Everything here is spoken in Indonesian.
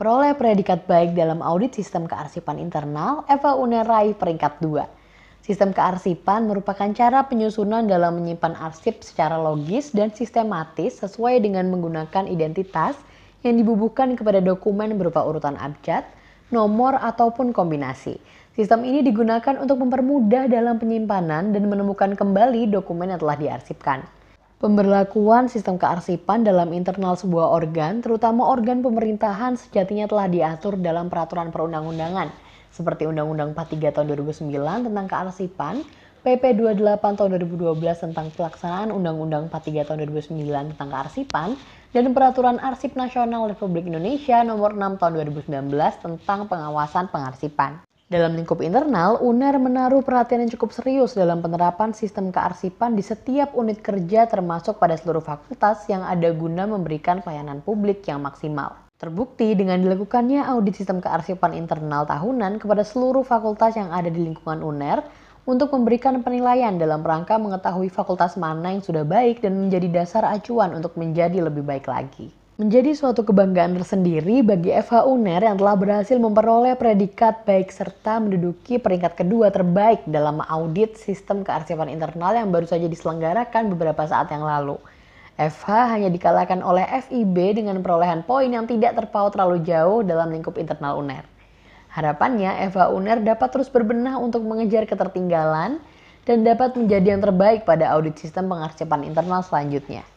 Peroleh predikat baik dalam audit sistem kearsipan internal, Eva Uner raih peringkat 2. Sistem kearsipan merupakan cara penyusunan dalam menyimpan arsip secara logis dan sistematis sesuai dengan menggunakan identitas yang dibubuhkan kepada dokumen berupa urutan abjad, nomor, ataupun kombinasi. Sistem ini digunakan untuk mempermudah dalam penyimpanan dan menemukan kembali dokumen yang telah diarsipkan. Pemberlakuan sistem kearsipan dalam internal sebuah organ, terutama organ pemerintahan, sejatinya telah diatur dalam peraturan perundang-undangan, seperti Undang-Undang 43 tahun 2009 tentang kearsipan, PP 28 tahun 2012 tentang pelaksanaan Undang-Undang 43 tahun 2009 tentang kearsipan, dan Peraturan Arsip Nasional Republik Indonesia Nomor 6 tahun 2019 tentang pengawasan pengarsipan. Dalam lingkup internal, UNER menaruh perhatian yang cukup serius dalam penerapan sistem kearsipan di setiap unit kerja termasuk pada seluruh fakultas yang ada guna memberikan pelayanan publik yang maksimal. Terbukti dengan dilakukannya audit sistem kearsipan internal tahunan kepada seluruh fakultas yang ada di lingkungan UNER untuk memberikan penilaian dalam rangka mengetahui fakultas mana yang sudah baik dan menjadi dasar acuan untuk menjadi lebih baik lagi menjadi suatu kebanggaan tersendiri bagi FH UNER yang telah berhasil memperoleh predikat baik serta menduduki peringkat kedua terbaik dalam audit sistem kearsipan internal yang baru saja diselenggarakan beberapa saat yang lalu. FH hanya dikalahkan oleh FIB dengan perolehan poin yang tidak terpaut terlalu jauh dalam lingkup internal UNER. Harapannya FH UNER dapat terus berbenah untuk mengejar ketertinggalan dan dapat menjadi yang terbaik pada audit sistem pengarsipan internal selanjutnya.